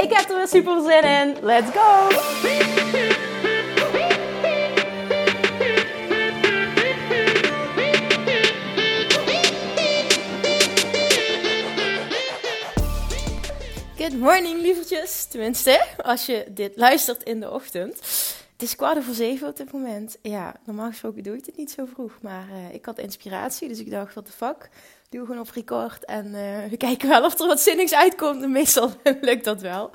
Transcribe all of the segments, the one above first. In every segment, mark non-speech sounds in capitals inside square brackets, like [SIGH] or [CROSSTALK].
Ik heb er weer super zin in. Let's go! Good morning, lievertjes. Tenminste, als je dit luistert in de ochtend. Het is kwart over zeven op dit moment. Ja, normaal gesproken doe ik dit niet zo vroeg. Maar uh, ik had inspiratie, dus ik dacht, wat de fuck. Doe gewoon op record en uh, we kijken wel of er wat zinnigs uitkomt. En [LAUGHS] meestal lukt dat wel.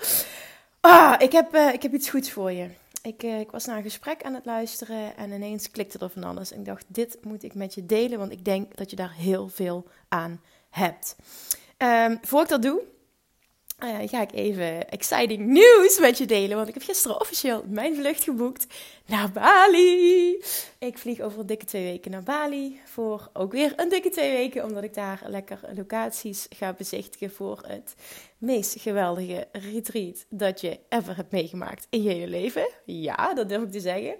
Ah, ik heb, uh, ik heb iets goeds voor je. Ik, ik, was naar een gesprek aan het luisteren en ineens klikte er van alles. En ik dacht, dit moet ik met je delen, want ik denk dat je daar heel veel aan hebt. Um, voor ik dat doe, uh, ga ik even exciting nieuws met je delen. Want ik heb gisteren officieel mijn vlucht geboekt naar Bali. Ik vlieg over een dikke twee weken naar Bali. Voor ook weer een dikke twee weken. Omdat ik daar lekker locaties ga bezichtigen voor het meest geweldige retreat dat je ever hebt meegemaakt in je leven. Ja, dat durf ik te zeggen.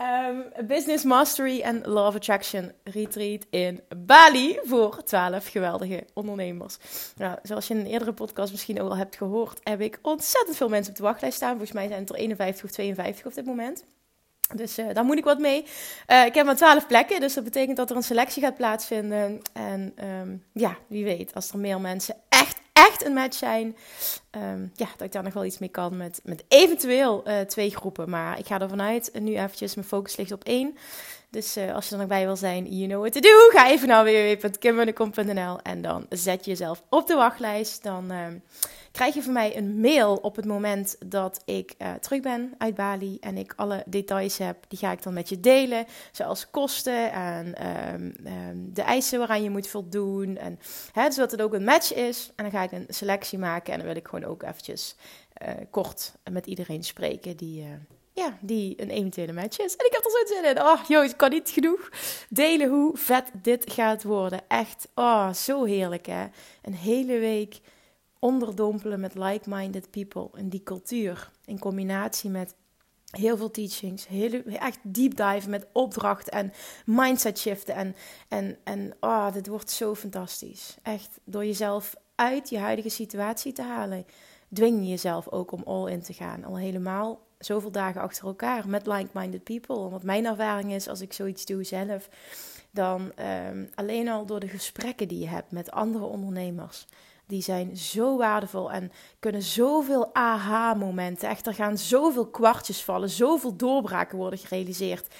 Um, Business Mastery and Law Attraction Retreat in Bali voor 12 geweldige ondernemers. Nou, zoals je in een eerdere podcast misschien ook al hebt gehoord, heb ik ontzettend veel mensen op de wachtlijst staan. Volgens mij zijn het er 51 of 52 op dit moment. Dus uh, daar moet ik wat mee. Uh, ik heb maar 12 plekken, dus dat betekent dat er een selectie gaat plaatsvinden. En um, ja, wie weet, als er meer mensen echt een match zijn, um, ja, dat ik daar nog wel iets mee kan met, met eventueel uh, twee groepen. Maar ik ga ervan uit, nu eventjes mijn focus ligt op één. Dus uh, als je er nog bij wil zijn, you know what to do. Ga even naar www.kimmunnekom.nl en dan zet je jezelf op de wachtlijst. Dan uh, krijg je van mij een mail op het moment dat ik uh, terug ben uit Bali. En ik alle details heb, die ga ik dan met je delen. Zoals kosten en um, um, de eisen waaraan je moet voldoen. En, hè, zodat het ook een match is. En dan ga ik een selectie maken en dan wil ik gewoon ook eventjes kort met iedereen spreken die ja, die een eventuele match is. En ik heb er zo zin in. Oh, joh, ik kan niet genoeg delen hoe vet dit gaat worden. Echt, oh, zo heerlijk hè. Een hele week onderdompelen met like-minded people in die cultuur. In combinatie met heel veel teachings, heel, echt deep dive met opdrachten en mindset shiften. En, en, en oh, dit wordt zo fantastisch. Echt, door jezelf uit je huidige situatie te halen, dwing je jezelf ook om all in te gaan. Al helemaal zoveel dagen achter elkaar met like-minded people. Wat mijn ervaring is als ik zoiets doe zelf, dan um, alleen al door de gesprekken die je hebt met andere ondernemers. Die zijn zo waardevol en kunnen zoveel aha-momenten. Echt, er gaan zoveel kwartjes vallen, zoveel doorbraken worden gerealiseerd.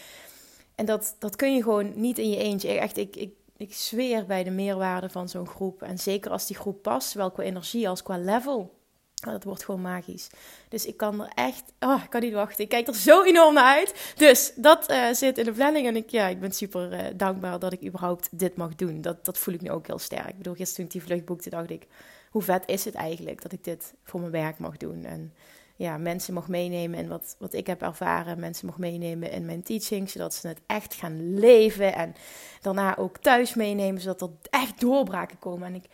En dat, dat kun je gewoon niet in je eentje. Echt, ik, ik, ik zweer bij de meerwaarde van zo'n groep. En zeker als die groep past, zowel qua energie als qua level. Dat wordt gewoon magisch. Dus ik kan er echt. Oh, ik kan niet wachten. Ik kijk er zo enorm naar uit. Dus dat uh, zit in de planning. En ik, ja, ik ben super uh, dankbaar dat ik überhaupt dit mag doen. Dat, dat voel ik nu ook heel sterk. Ik bedoel, gisteren toen ik die vlucht boekte, dacht ik: hoe vet is het eigenlijk dat ik dit voor mijn werk mag doen? En ja, mensen mag meenemen in wat, wat ik heb ervaren. Mensen mag meenemen in mijn teaching, zodat ze het echt gaan leven. En daarna ook thuis meenemen, zodat er echt doorbraken komen. En ik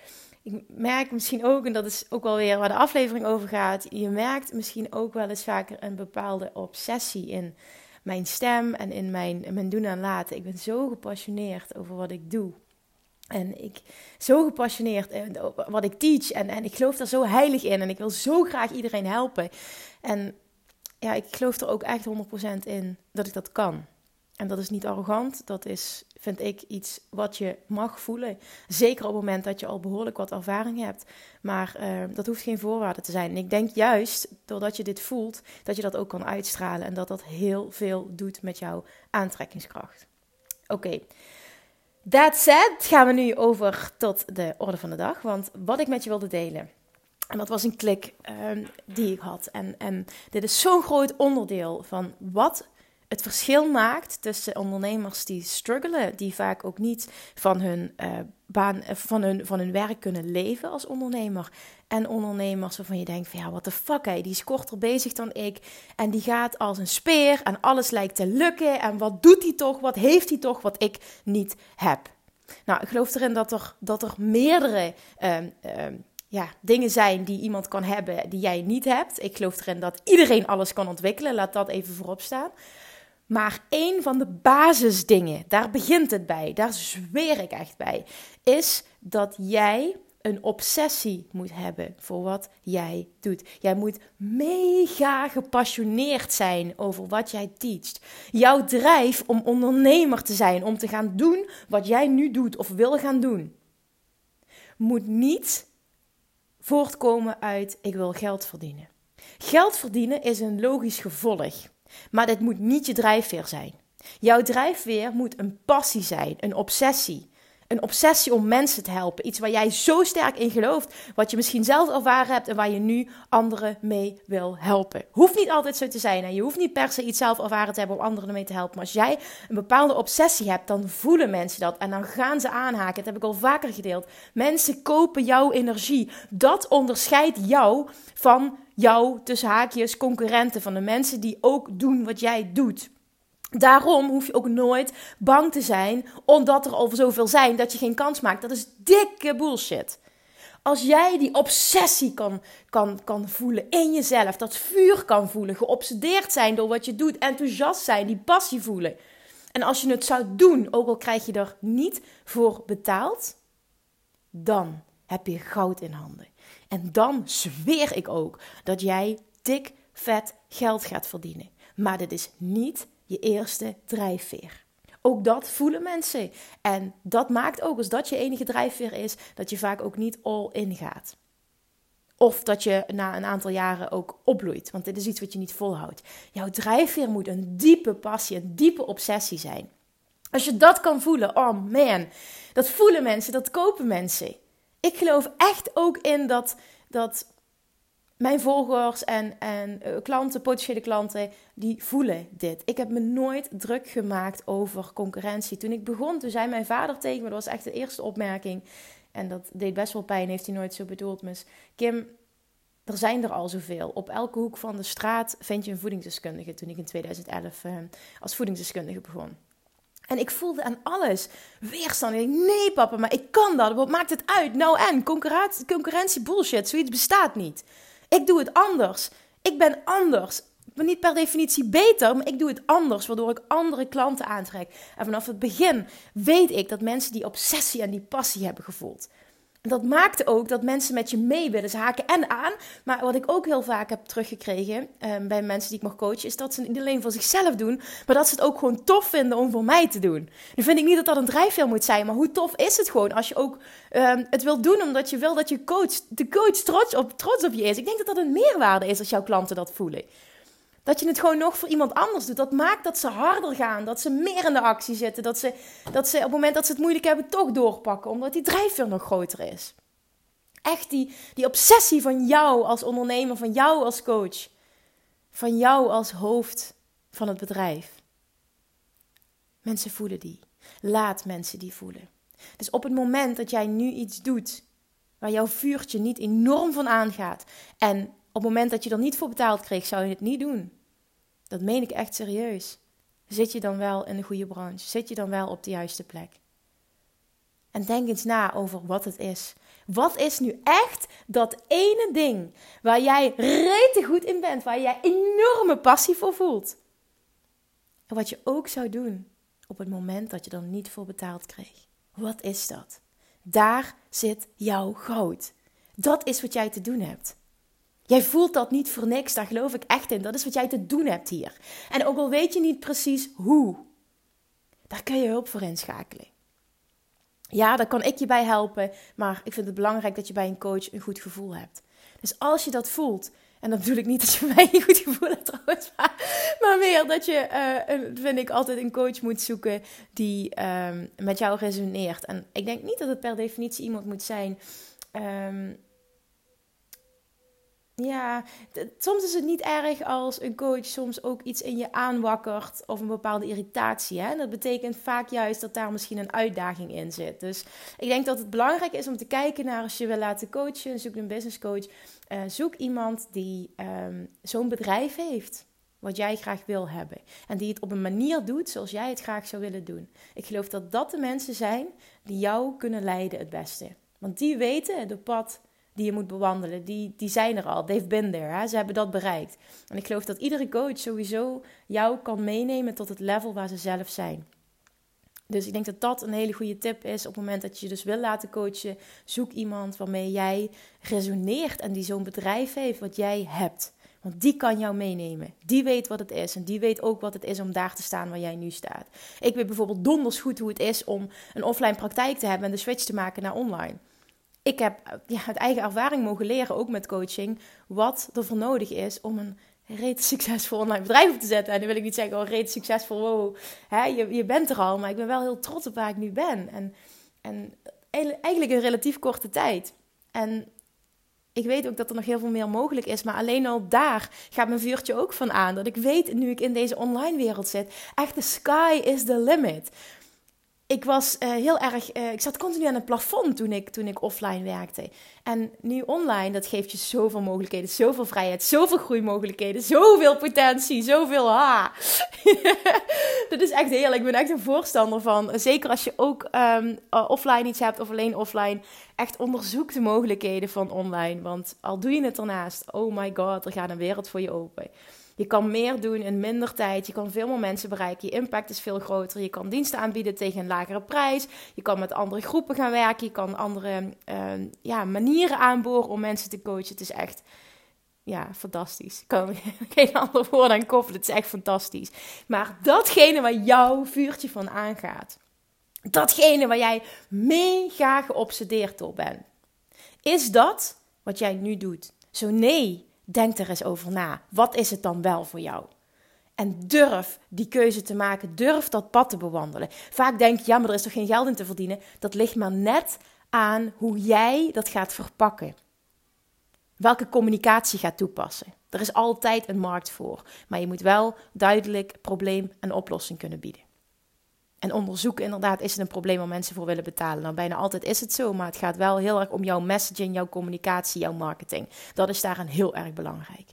ik merk misschien ook, en dat is ook wel weer waar de aflevering over gaat, je merkt misschien ook wel eens vaker een bepaalde obsessie in mijn stem en in mijn, doen en laten. Ik ben zo gepassioneerd over wat ik doe. En ik zo gepassioneerd in wat ik teach. En, en ik geloof daar zo heilig in. En ik wil zo graag iedereen helpen. En ja, ik geloof er ook echt 100% in dat ik dat kan. En dat is niet arrogant, dat is, vind ik, iets wat je mag voelen. Zeker op het moment dat je al behoorlijk wat ervaring hebt. Maar uh, dat hoeft geen voorwaarde te zijn. En ik denk juist, doordat je dit voelt, dat je dat ook kan uitstralen. En dat dat heel veel doet met jouw aantrekkingskracht. Oké. That said, gaan we nu over tot de orde van de dag. Want wat ik met je wilde delen. En dat was een klik um, die ik had. En, en dit is zo'n groot onderdeel van wat het verschil maakt tussen ondernemers die struggelen, die vaak ook niet van hun uh, baan, van, hun, van hun werk kunnen leven als ondernemer. En ondernemers waarvan je denkt van ja, wat de fuck hé, die is korter bezig dan ik. En die gaat als een speer en alles lijkt te lukken. En wat doet hij toch, wat heeft hij toch wat ik niet heb. Nou, ik geloof erin dat er, dat er meerdere ehm, ehm, ja, dingen zijn die iemand kan hebben die jij niet hebt. Ik geloof erin dat iedereen alles kan ontwikkelen. Laat dat even voorop staan. Maar één van de basisdingen, daar begint het bij, daar zweer ik echt bij, is dat jij een obsessie moet hebben voor wat jij doet. Jij moet mega gepassioneerd zijn over wat jij teacht. Jouw drijf om ondernemer te zijn, om te gaan doen wat jij nu doet of wil gaan doen, moet niet voortkomen uit ik wil geld verdienen. Geld verdienen is een logisch gevolg. Maar dit moet niet je drijfveer zijn. Jouw drijfveer moet een passie zijn, een obsessie. Een obsessie om mensen te helpen. Iets waar jij zo sterk in gelooft, wat je misschien zelf ervaren hebt en waar je nu anderen mee wil helpen. Hoeft niet altijd zo te zijn en je hoeft niet per se iets zelf ervaren te hebben om anderen mee te helpen. Maar als jij een bepaalde obsessie hebt, dan voelen mensen dat en dan gaan ze aanhaken. Dat heb ik al vaker gedeeld. Mensen kopen jouw energie. Dat onderscheidt jou van jouw, tussen haakjes, concurrenten. Van de mensen die ook doen wat jij doet. Daarom hoef je ook nooit bang te zijn, omdat er al zoveel zijn, dat je geen kans maakt. Dat is dikke bullshit. Als jij die obsessie kan, kan, kan voelen in jezelf, dat vuur kan voelen, geobsedeerd zijn door wat je doet, enthousiast zijn, die passie voelen. En als je het zou doen, ook al krijg je er niet voor betaald, dan heb je goud in handen. En dan zweer ik ook dat jij dik, vet geld gaat verdienen. Maar dit is niet je eerste drijfveer. Ook dat voelen mensen. En dat maakt ook, als dat je enige drijfveer is, dat je vaak ook niet all in gaat. Of dat je na een aantal jaren ook opbloeit. Want dit is iets wat je niet volhoudt. Jouw drijfveer moet een diepe passie, een diepe obsessie zijn. Als je dat kan voelen, oh man, dat voelen mensen, dat kopen mensen. Ik geloof echt ook in dat, dat mijn volgers en, en uh, klanten, potentiële klanten, die voelen dit. Ik heb me nooit druk gemaakt over concurrentie. Toen ik begon, toen zei mijn vader tegen me, dat was echt de eerste opmerking. En dat deed best wel pijn, heeft hij nooit zo bedoeld. Maar Kim, er zijn er al zoveel. Op elke hoek van de straat vind je een voedingsdeskundige. Toen ik in 2011 uh, eh, als voedingsdeskundige begon. En ik voelde aan alles weerstand. Ik dacht, nee papa, maar ik kan dat. Wat maakt het uit? Nou en, concurrentie bullshit. Zoiets bestaat niet. Ik doe het anders. Ik ben anders. Ik ben niet per definitie beter, maar ik doe het anders, waardoor ik andere klanten aantrek. En vanaf het begin weet ik dat mensen die obsessie en die passie hebben gevoeld. Dat maakte ook dat mensen met je mee willen. Ze haken en aan. Maar wat ik ook heel vaak heb teruggekregen um, bij mensen die ik mag coachen, is dat ze het niet alleen voor zichzelf doen, maar dat ze het ook gewoon tof vinden om voor mij te doen. Nu vind ik niet dat dat een drijfveer moet zijn, maar hoe tof is het gewoon als je ook um, het wil doen omdat je wil dat je coach, de coach trots op, trots op je is. Ik denk dat dat een meerwaarde is als jouw klanten dat voelen. Dat je het gewoon nog voor iemand anders doet. Dat maakt dat ze harder gaan. Dat ze meer in de actie zitten. Dat ze, dat ze op het moment dat ze het moeilijk hebben toch doorpakken. Omdat die drijfveer nog groter is. Echt die, die obsessie van jou als ondernemer. Van jou als coach. Van jou als hoofd van het bedrijf. Mensen voelen die. Laat mensen die voelen. Dus op het moment dat jij nu iets doet waar jouw vuurtje niet enorm van aangaat en op het moment dat je er niet voor betaald kreeg, zou je het niet doen. Dat meen ik echt serieus. Zit je dan wel in de goede branche? Zit je dan wel op de juiste plek? En denk eens na over wat het is. Wat is nu echt dat ene ding waar jij rete goed in bent, waar jij enorme passie voor voelt? En wat je ook zou doen op het moment dat je er niet voor betaald kreeg. Wat is dat? Daar zit jouw goud. Dat is wat jij te doen hebt. Jij voelt dat niet voor niks, daar geloof ik echt in. Dat is wat jij te doen hebt hier. En ook al weet je niet precies hoe, daar kun je hulp voor inschakelen. Ja, daar kan ik je bij helpen, maar ik vind het belangrijk dat je bij een coach een goed gevoel hebt. Dus als je dat voelt, en dan bedoel ik niet dat je [LAUGHS] mij een goed gevoel hebt trouwens, maar, meer dat je, uh, vind ik, altijd een coach moet zoeken die um, met jou resoneert. En ik denk niet dat het per definitie iemand moet zijn. Um, ja, soms is het niet erg als een coach soms ook iets in je aanwakkert of een bepaalde irritatie. Hè? dat betekent vaak juist dat daar misschien een uitdaging in zit. Dus ik denk dat het belangrijk is om te kijken naar als je wil laten coachen, zoek een business coach. Uh, zoek iemand die um, zo'n bedrijf heeft wat jij graag wil hebben. En die het op een manier doet zoals jij het graag zou willen doen. Ik geloof dat dat de mensen zijn die jou kunnen leiden het beste. Want die weten de pad die je moet bewandelen, die, die zijn er al. They've been. Hè? Ze hebben dat bereikt. En ik geloof dat iedere coach sowieso jou kan meenemen tot het level waar ze zelf zijn. Dus ik denk dat dat een hele goede tip is op het moment dat je je dus wil laten coachen. Zoek iemand waarmee jij resoneert en die zo'n bedrijf heeft wat jij hebt. Want die kan jou meenemen. Die weet wat het is. En die weet ook wat het is om daar te staan waar jij nu staat. Ik weet bijvoorbeeld donders goed hoe het is om een offline praktijk te hebben en de switch te maken naar online ik heb ja, uit eigen ervaring mogen leren, ook met coaching, wat er voor nodig is om een reeds succesvol online bedrijf op te zetten. En dan wil ik niet zeggen, oh, reeds succesvol, wow, hè, je, je bent er al. Maar ik ben wel heel trots op waar ik nu ben. En, en eigenlijk een relatief korte tijd. En ik weet ook dat er nog heel veel meer mogelijk is. Maar alleen al daar gaat mijn vuurtje ook van aan. Dat ik weet, nu ik in deze online wereld zit, echt de sky is the limit ik was uh, heel erg. Uh, ik zat continu aan het plafond toen ik, toen ik offline werkte. En nu online, dat geeft je zoveel mogelijkheden, zoveel vrijheid, zoveel groeimogelijkheden, zoveel potentie, zoveel ha. [LAUGHS] dat is echt heerlijk. Ik ben echt een voorstander van. Zeker als je ook um, offline iets hebt of alleen offline. Echt onderzoek de mogelijkheden van online. Want al doe je het ernaast, oh my god, er gaat een wereld voor je open. Je kan meer doen in minder tijd. Je kan veel meer mensen bereiken. Je impact is veel groter. Je kan diensten aanbieden tegen een lagere prijs. Je kan met andere groepen gaan werken. Je kan andere uh, ja, manieren aanboren om mensen te coachen. Het is echt ja, fantastisch. Kan [LAUGHS] geen ander woord aan koppelen. Het is echt fantastisch. Maar datgene waar jouw vuurtje van aangaat. Datgene waar jij mega geobsedeerd door bent. Is dat wat jij nu doet? Zo nee, Denk er eens over na. Wat is het dan wel voor jou? En durf die keuze te maken. Durf dat pad te bewandelen. Vaak denk je, ja, maar er is toch geen geld in te verdienen. Dat ligt maar net aan hoe jij dat gaat verpakken. Welke communicatie gaat toepassen. Er is altijd een markt voor. Maar je moet wel duidelijk probleem en oplossing kunnen bieden. En onderzoeken inderdaad, is het een probleem waar mensen voor willen betalen? Nou, bijna altijd is het zo, maar het gaat wel heel erg om jouw messaging, jouw communicatie, jouw marketing. Dat is daarin heel erg belangrijk.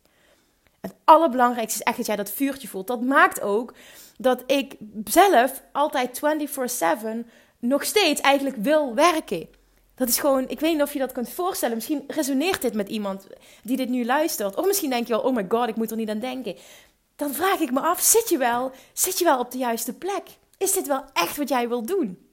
Het allerbelangrijkste is echt dat jij dat vuurtje voelt. Dat maakt ook dat ik zelf altijd 24/7 nog steeds eigenlijk wil werken. Dat is gewoon, ik weet niet of je dat kunt voorstellen. Misschien resoneert dit met iemand die dit nu luistert. Of misschien denk je wel, oh my god, ik moet er niet aan denken. Dan vraag ik me af, zit je wel, zit je wel op de juiste plek? Is dit wel echt wat jij wilt doen?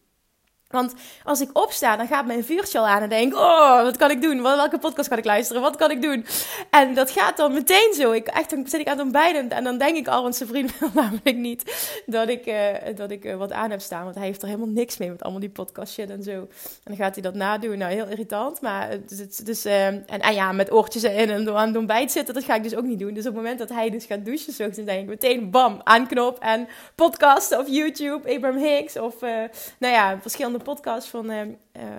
Want als ik opsta, dan gaat mijn vuurtje al aan en denk: Oh, wat kan ik doen? Welke podcast kan ik luisteren? Wat kan ik doen? En dat gaat dan meteen zo. Ik, echt, dan zit ik aan het ontbijten en dan denk ik al, want zijn vriend wil [LAUGHS] namelijk niet dat ik, uh, dat ik uh, wat aan heb staan. Want hij heeft er helemaal niks mee met allemaal die podcast en zo. En dan gaat hij dat nadoen. Nou, heel irritant. Maar dus, dus en, en ja, met oortjes in en aan het ontbijt zitten, dat ga ik dus ook niet doen. Dus op het moment dat hij dus gaat douchen, zo, dan denk ik meteen: Bam, aanknop en podcast of YouTube, Abraham Hicks of nou ja, verschillende podcast van, uh,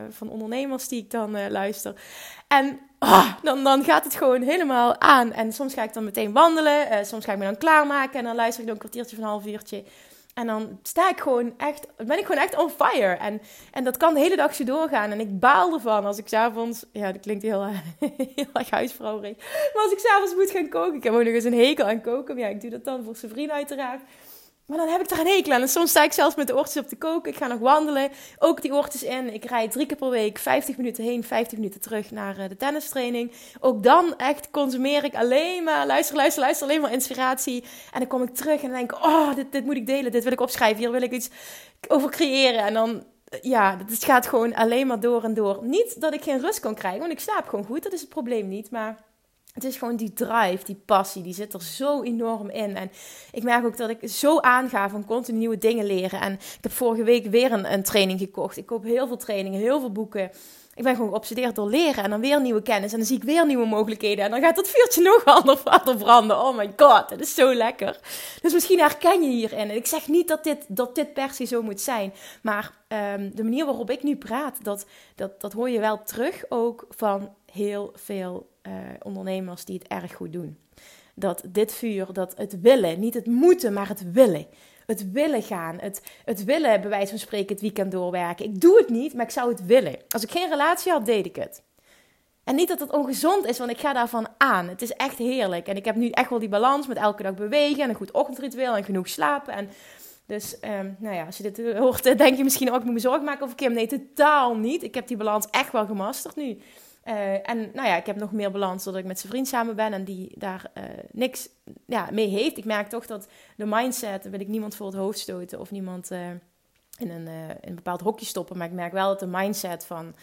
van ondernemers die ik dan uh, luister. En oh, dan, dan gaat het gewoon helemaal aan. En soms ga ik dan meteen wandelen. soms ga ik me dan klaarmaken. En dan luister ik dan een kwartiertje van een half uurtje. En dan sta ik gewoon echt, ben ik gewoon echt on fire. En, en dat kan de hele dag zo doorgaan. En ik baal ervan als ik s'avonds, ja, dat klinkt heel, [LAUGHS] heel erg huisvrouwerig. Maar als ik s'avonds moet gaan koken, ik heb ook nog eens een hekel aan koken. Ja, ik doe dat dan voor zijn vriend uiteraard. Maar dan heb ik er een hekel aan. En soms sta ik zelfs met de oortjes op te koken. Ik ga nog wandelen. Ook die oortjes in. Ik rijd drie keer per week 50 minuten heen, 50 minuten terug naar eh, de tennistraining. Ook dan echt consumeer ik alleen maar, luister, luister, luister, alleen maar inspiratie. En dan kom ik terug en denk oh, dit, dit moet ik delen. Dit wil ik opschrijven. Hier wil ik iets over creëren. En dan, ja, het gaat gewoon alleen maar door en door. Niet dat ik geen rust kan krijgen, want ik slaap gewoon goed. Dat is het probleem niet. Maar het is gewoon die drive, die passie, die zit er zo enorm in. En ik merk ook dat ik zo aanga van continu nieuwe dingen leren. En ik heb vorige week weer een, een training gekocht. Ik koop heel veel trainingen, heel veel boeken. Ik ben gewoon geobsedeerd door leren en dan weer nieuwe kennis. En dan zie ik weer nieuwe mogelijkheden. En dan gaat dat vuurtje [LAUGHS] nog ander branden. Oh my god, dat is zo lekker. Dus misschien herken je hierin. En ik zeg niet dat dit, dat dit per se zo moet zijn. Maar um, de manier waarop ik nu praat, dat, dat, dat hoor je wel terug ook van heel veel ondernemers die het erg goed doen. Dat dit vuur, dat het willen, niet het moeten, maar het willen. Het willen gaan, het, het willen, bij wijze van spreken, het weekend doorwerken. Ik doe het niet, maar ik zou het willen. Als ik geen relatie had, deed ik het. En niet dat het ongezond is, want ik ga daarvan aan. Het is echt heerlijk. En ik heb nu echt wel die balans met elke dag bewegen en een goed ochtendritueel en genoeg slapen. En dus, um, nou ja, als je dit hoort, [LAUGHS] denk je misschien ook, ik moet me zorgen maken over Kim. Nee, totaal niet. Ik heb die balans echt wel gemasterd nu. Uh, en nou ja, ik heb nog meer balans doordat ik met zijn vriend samen ben en die daar uh, niks ja, mee heeft. Ik merk toch dat de mindset, wil ik niemand voor het hoofd stoten of niemand uh, in, een, in een bepaald hokje stoppen. Maar ik merk wel dat de mindset van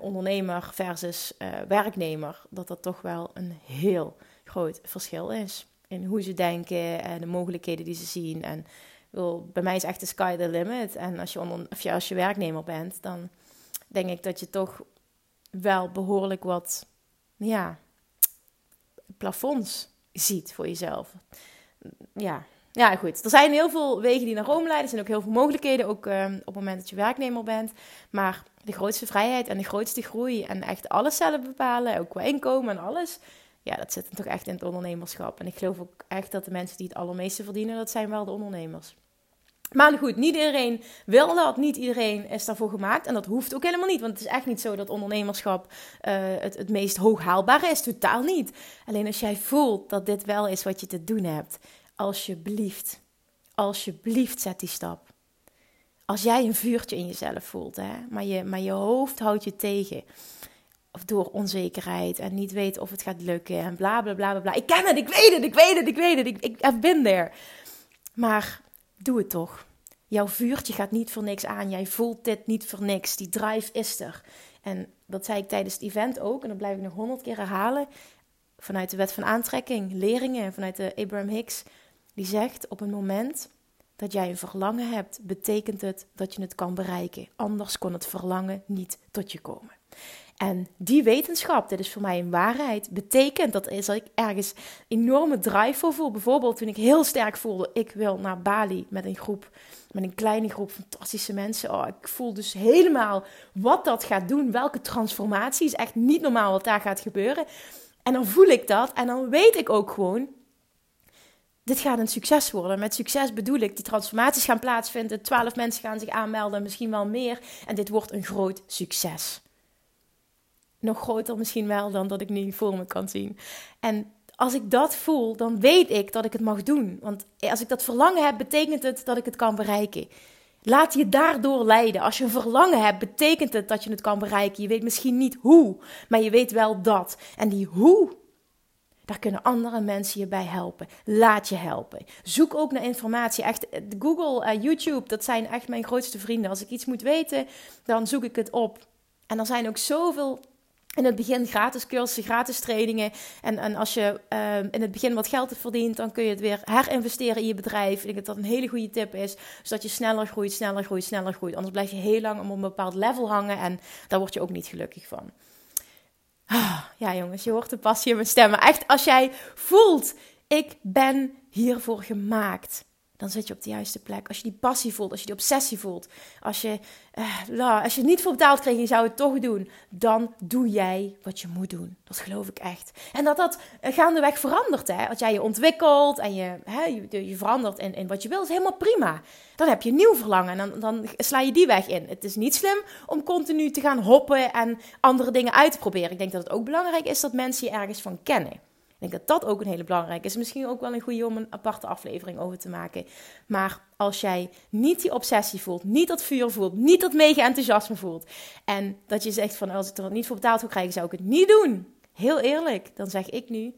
ondernemer versus werknemer, dat dat toch wel een heel groot verschil is. In hoe ze denken en de mogelijkheden die ze zien. En wil, bij mij is echt de sky the limit. En als je, of als je werknemer bent, dan denk ik dat je toch wel behoorlijk wat ja, plafonds ziet voor jezelf. Ja. ja, goed. Er zijn heel veel wegen die naar Rome leiden. Er zijn ook heel veel mogelijkheden, ook uh, op het moment dat je werknemer bent. Maar de grootste vrijheid en de grootste groei en echt alles zelf bepalen, ook qua inkomen en alles. Ja, dat zit toch echt in het ondernemerschap. En ik geloof ook echt dat de mensen die het allermeeste verdienen, dat zijn wel de ondernemers. Maar goed, niet iedereen wil dat, niet iedereen is daarvoor gemaakt. En dat hoeft ook helemaal niet, want het is echt niet zo dat ondernemerschap uh, het, het meest hoog haalbare is. Totaal niet. Alleen als jij voelt dat dit wel is wat je te doen hebt, alsjeblieft, alsjeblieft zet die stap. Als jij een vuurtje in jezelf voelt, hè, maar, je, maar je hoofd houdt je tegen. Of door onzekerheid en niet weten of het gaat lukken en bla bla bla bla. Ik ken het, ik weet het, ik weet het, ik weet het. Ik, ik, ben there. Maar doe het toch. Jouw vuurtje gaat niet voor niks aan. Jij voelt dit niet voor niks. Die drive is er. En dat zei ik tijdens het event ook. En dat blijf ik nog honderd keer herhalen. Vanuit de wet van aantrekking, leringen, vanuit de Abraham Hicks. Die zegt op een moment dat jij een verlangen hebt, betekent het dat je het kan bereiken. Anders kon het verlangen niet tot je komen. En die wetenschap, dit is voor mij een waarheid, betekent dat, is dat ik ergens enorme drive voor voel. Bijvoorbeeld toen ik heel sterk voelde, ik wil naar Bali met een groep, met een kleine groep fantastische mensen. Oh, ik voel dus helemaal wat dat gaat doen, welke transformatie is echt niet normaal wat daar gaat gebeuren. En dan voel ik dat en dan weet ik ook gewoon, dit gaat een succes worden. Met succes bedoel ik, die transformaties gaan plaatsvinden, twaalf mensen gaan zich aanmelden, misschien wel meer. En dit wordt een groot succes nog groter misschien wel dan dat ik nu voor me kan zien. En als ik dat voel, dan weet ik dat ik het mag doen. Want als ik dat verlangen heb, betekent het dat ik het kan bereiken. Laat je daardoor leiden. Als je een verlangen hebt, betekent het dat je het kan bereiken. Je weet misschien niet hoe, maar je weet wel dat. En die hoe, daar kunnen andere mensen je bij helpen. Laat je helpen. Zoek ook naar informatie. Echt, Google, uh, YouTube, dat zijn echt mijn grootste vrienden. Als ik iets moet weten, dan zoek ik het op. En er zijn ook zoveel in het begin gratis cursussen, gratis trainingen. En, en als je uh, in het begin wat geld hebt verdiend, dan kun je het weer herinvesteren in je bedrijf. Ik denk dat dat een hele goede tip is. Zodat je sneller groeit, sneller groeit, sneller groeit. Anders blijf je heel lang op een bepaald level hangen en daar word je ook niet gelukkig van. Ah, ja, jongens, je hoort de passie in mijn stemmen. Echt, als jij voelt, ik ben hiervoor gemaakt dan zit je op de juiste plek. Als je die passie voelt, als je die obsessie voelt, als je, uh, als je het niet voor betaald kreeg je zou het toch doen, dan doe jij wat je moet doen. Dat geloof ik echt. En dat dat uh, gaandeweg verandert. Hè? Als jij je ontwikkelt en je, hè, je, je, verandert in, in wat je wil, is helemaal prima. Dan heb je een nieuw verlangen en dan, dan sla je die weg in. Het is niet slim om continu te gaan hoppen en andere dingen uit te proberen. Ik denk dat het ook belangrijk is dat mensen je ergens van kennen. Ik denk dat dat ook een hele belangrijke is. Misschien ook wel een goede om een aparte aflevering over te maken. Maar als jij niet die obsessie voelt, niet dat vuur voelt, niet dat mega enthousiasme voelt. En dat je zegt van als ik er niet voor betaald zou krijgen, zou ik het niet doen. Heel eerlijk, dan zeg ik nu,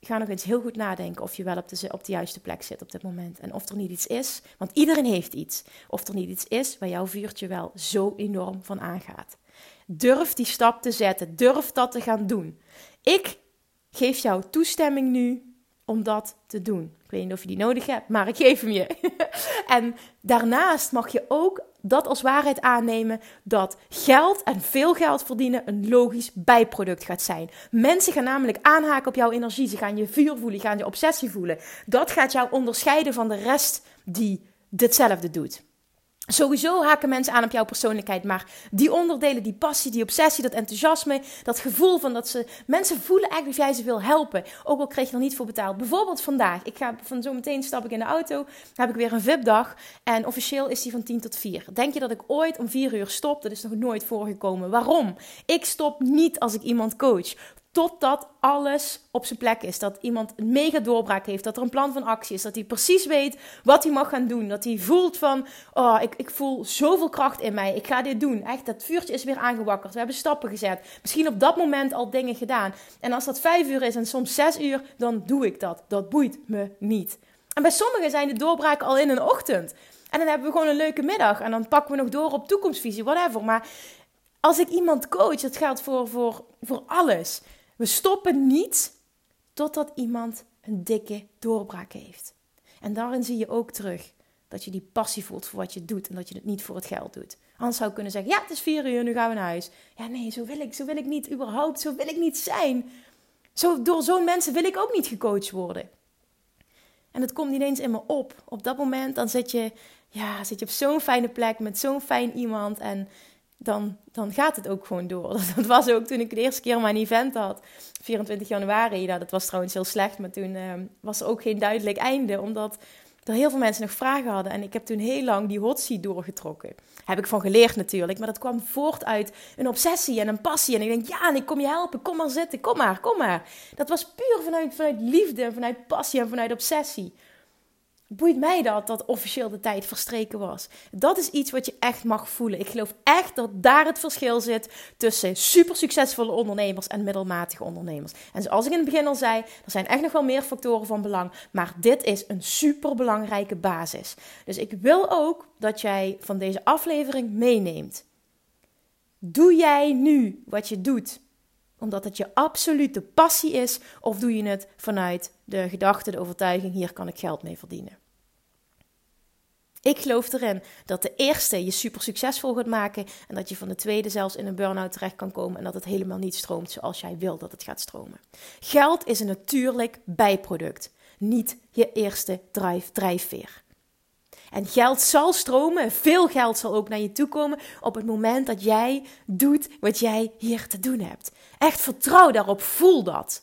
ga nog eens heel goed nadenken of je wel op de, op de juiste plek zit op dit moment. En of er niet iets is, want iedereen heeft iets. Of er niet iets is waar jouw vuurtje wel zo enorm van aangaat. Durf die stap te zetten. Durf dat te gaan doen. Ik geef jou toestemming nu om dat te doen. Ik weet niet of je die nodig hebt, maar ik geef hem je. [LAUGHS] en daarnaast mag je ook dat als waarheid aannemen dat geld en veel geld verdienen een logisch bijproduct gaat zijn. Mensen gaan namelijk aanhaken op jouw energie. Ze gaan je vuur voelen, gaan je obsessie voelen. Dat gaat jou onderscheiden van de rest die ditzelfde doet. Sowieso haken mensen aan op jouw persoonlijkheid, maar die onderdelen, die passie, die obsessie, dat enthousiasme, dat gevoel van dat ze mensen voelen eigenlijk dat jij ze wil helpen, ook al kreeg je er niet voor betaald. Bijvoorbeeld vandaag, ik ga van zo meteen stap ik in de auto, heb ik weer een VIP-dag en officieel is die van 10 tot 4. Denk je dat ik ooit om 4 uur stop? Dat is nog nooit voorgekomen. Waarom? Ik stop niet als ik iemand coach. Totdat alles op zijn plek is. Dat iemand een mega doorbraak heeft. Dat er een plan van actie is. Dat hij precies weet wat hij mag gaan doen. Dat hij voelt van, oh, ik, ik voel zoveel kracht in mij. Ik ga dit doen. Echt, dat vuurtje is weer aangewakkerd. We hebben stappen gezet. Misschien op dat moment al dingen gedaan. En als dat vijf uur is en soms zes uur, dan doe ik dat. Dat boeit me niet. En bij sommigen zijn de doorbraken al in een ochtend. En dan hebben we gewoon een leuke middag. En dan pakken we nog door op toekomstvisie, whatever. Maar als ik iemand coach, dat geldt voor, voor, voor alles. We stoppen niet totdat iemand een dikke doorbraak heeft. En daarin zie je ook terug dat je die passie voelt voor wat je doet en dat je het niet voor het geld doet. Anders zou ik kunnen zeggen: Ja, het is vier uur, nu gaan we naar huis. Ja, nee, zo wil ik, zo wil ik niet überhaupt, zo wil ik niet zijn. Zo, door zo'n mensen wil ik ook niet gecoacht worden. En het komt niet eens in me op. Op dat moment dan zit je, ja, zit je op zo'n fijne plek met zo'n fijn iemand. En dan, dan gaat het ook gewoon door. [LAUGHS] Dat was ook toen ik de eerste keer mijn event had, 24 januari. Dat was trouwens heel slecht, maar toen uh, was er ook geen duidelijk einde, omdat er heel veel mensen nog vragen hadden. En ik heb toen heel lang die hot seat doorgetrokken. Heb ik van geleerd natuurlijk, maar dat kwam voort uit een obsessie en een passie. En ik denk, ja, en ik kom je helpen, kom maar zitten, kom maar, kom maar. Dat was puur vanuit, vanuit liefde, vanuit passie en vanuit obsessie boeit mij dat dat officieel de tijd verstreken was. Dat is iets wat je echt mag voelen. Ik geloof echt dat daar het verschil zit tussen super succesvolle ondernemers en middelmatige ondernemers. En zoals ik in het begin al zei, er zijn echt nog wel meer factoren van belang, maar dit is een super belangrijke basis. Dus ik wil ook dat jij van deze aflevering meeneemt. Doe jij nu wat je doet omdat het je absolute passie is, of doe je het vanuit de gedachte, de overtuiging: hier kan ik geld mee verdienen? Ik geloof erin dat de eerste je super succesvol gaat maken en dat je van de tweede zelfs in een burn-out terecht kan komen en dat het helemaal niet stroomt zoals jij wil dat het gaat stromen. Geld is een natuurlijk bijproduct, niet je eerste drive, drijfveer. En geld zal stromen, veel geld zal ook naar je toe komen op het moment dat jij doet wat jij hier te doen hebt. Echt vertrouw daarop, voel dat.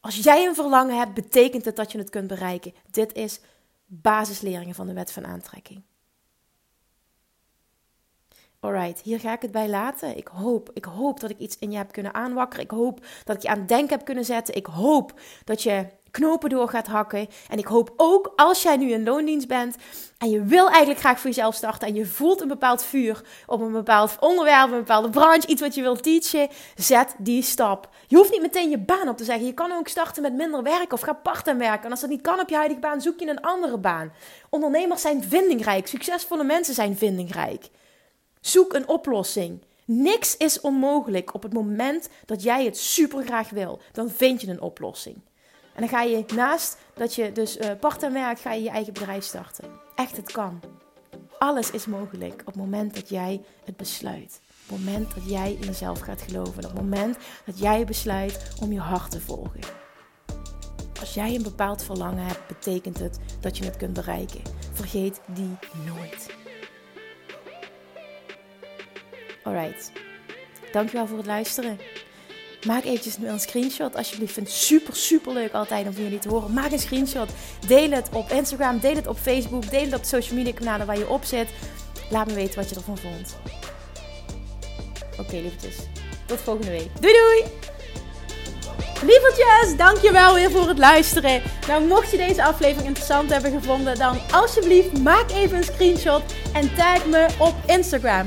Als jij een verlangen hebt, betekent het dat je het kunt bereiken. Dit is basisleringen van de wet van aantrekking. Alright, hier ga ik het bij laten. Ik hoop, ik hoop dat ik iets in je heb kunnen aanwakkeren. Ik hoop dat ik je aan het denken heb kunnen zetten. Ik hoop dat je knopen door gaat hakken. En ik hoop ook als jij nu in loondienst bent en je wil eigenlijk graag voor jezelf starten en je voelt een bepaald vuur op een bepaald onderwerp, een bepaalde branche, iets wat je wilt teachen, zet die stap. Je hoeft niet meteen je baan op te zeggen. Je kan ook starten met minder werk of ga part-time werken. En als dat niet kan op je huidige baan, zoek je een andere baan. Ondernemers zijn vindingrijk. Succesvolle mensen zijn vindingrijk. Zoek een oplossing. Niks is onmogelijk op het moment dat jij het super graag wil. Dan vind je een oplossing. En dan ga je naast dat je dus uh, part-time werkt, ga je je eigen bedrijf starten. Echt, het kan. Alles is mogelijk op het moment dat jij het besluit. Op het moment dat jij in jezelf gaat geloven. Op het moment dat jij besluit om je hart te volgen. Als jij een bepaald verlangen hebt, betekent het dat je het kunt bereiken. Vergeet die nooit. Alright. Dankjewel voor het luisteren. Maak eventjes een screenshot alsjeblieft. Vind het super, super leuk altijd om van jullie te horen. Maak een screenshot. Deel het op Instagram. Deel het op Facebook. Deel het op social media kanalen waar je op zit. Laat me weten wat je ervan vond. Oké, okay, lievertjes. Tot volgende week. Doei doei! Lievertjes, dankjewel weer voor het luisteren. Nou, mocht je deze aflevering interessant hebben gevonden, dan alsjeblieft maak even een screenshot en tag me op Instagram.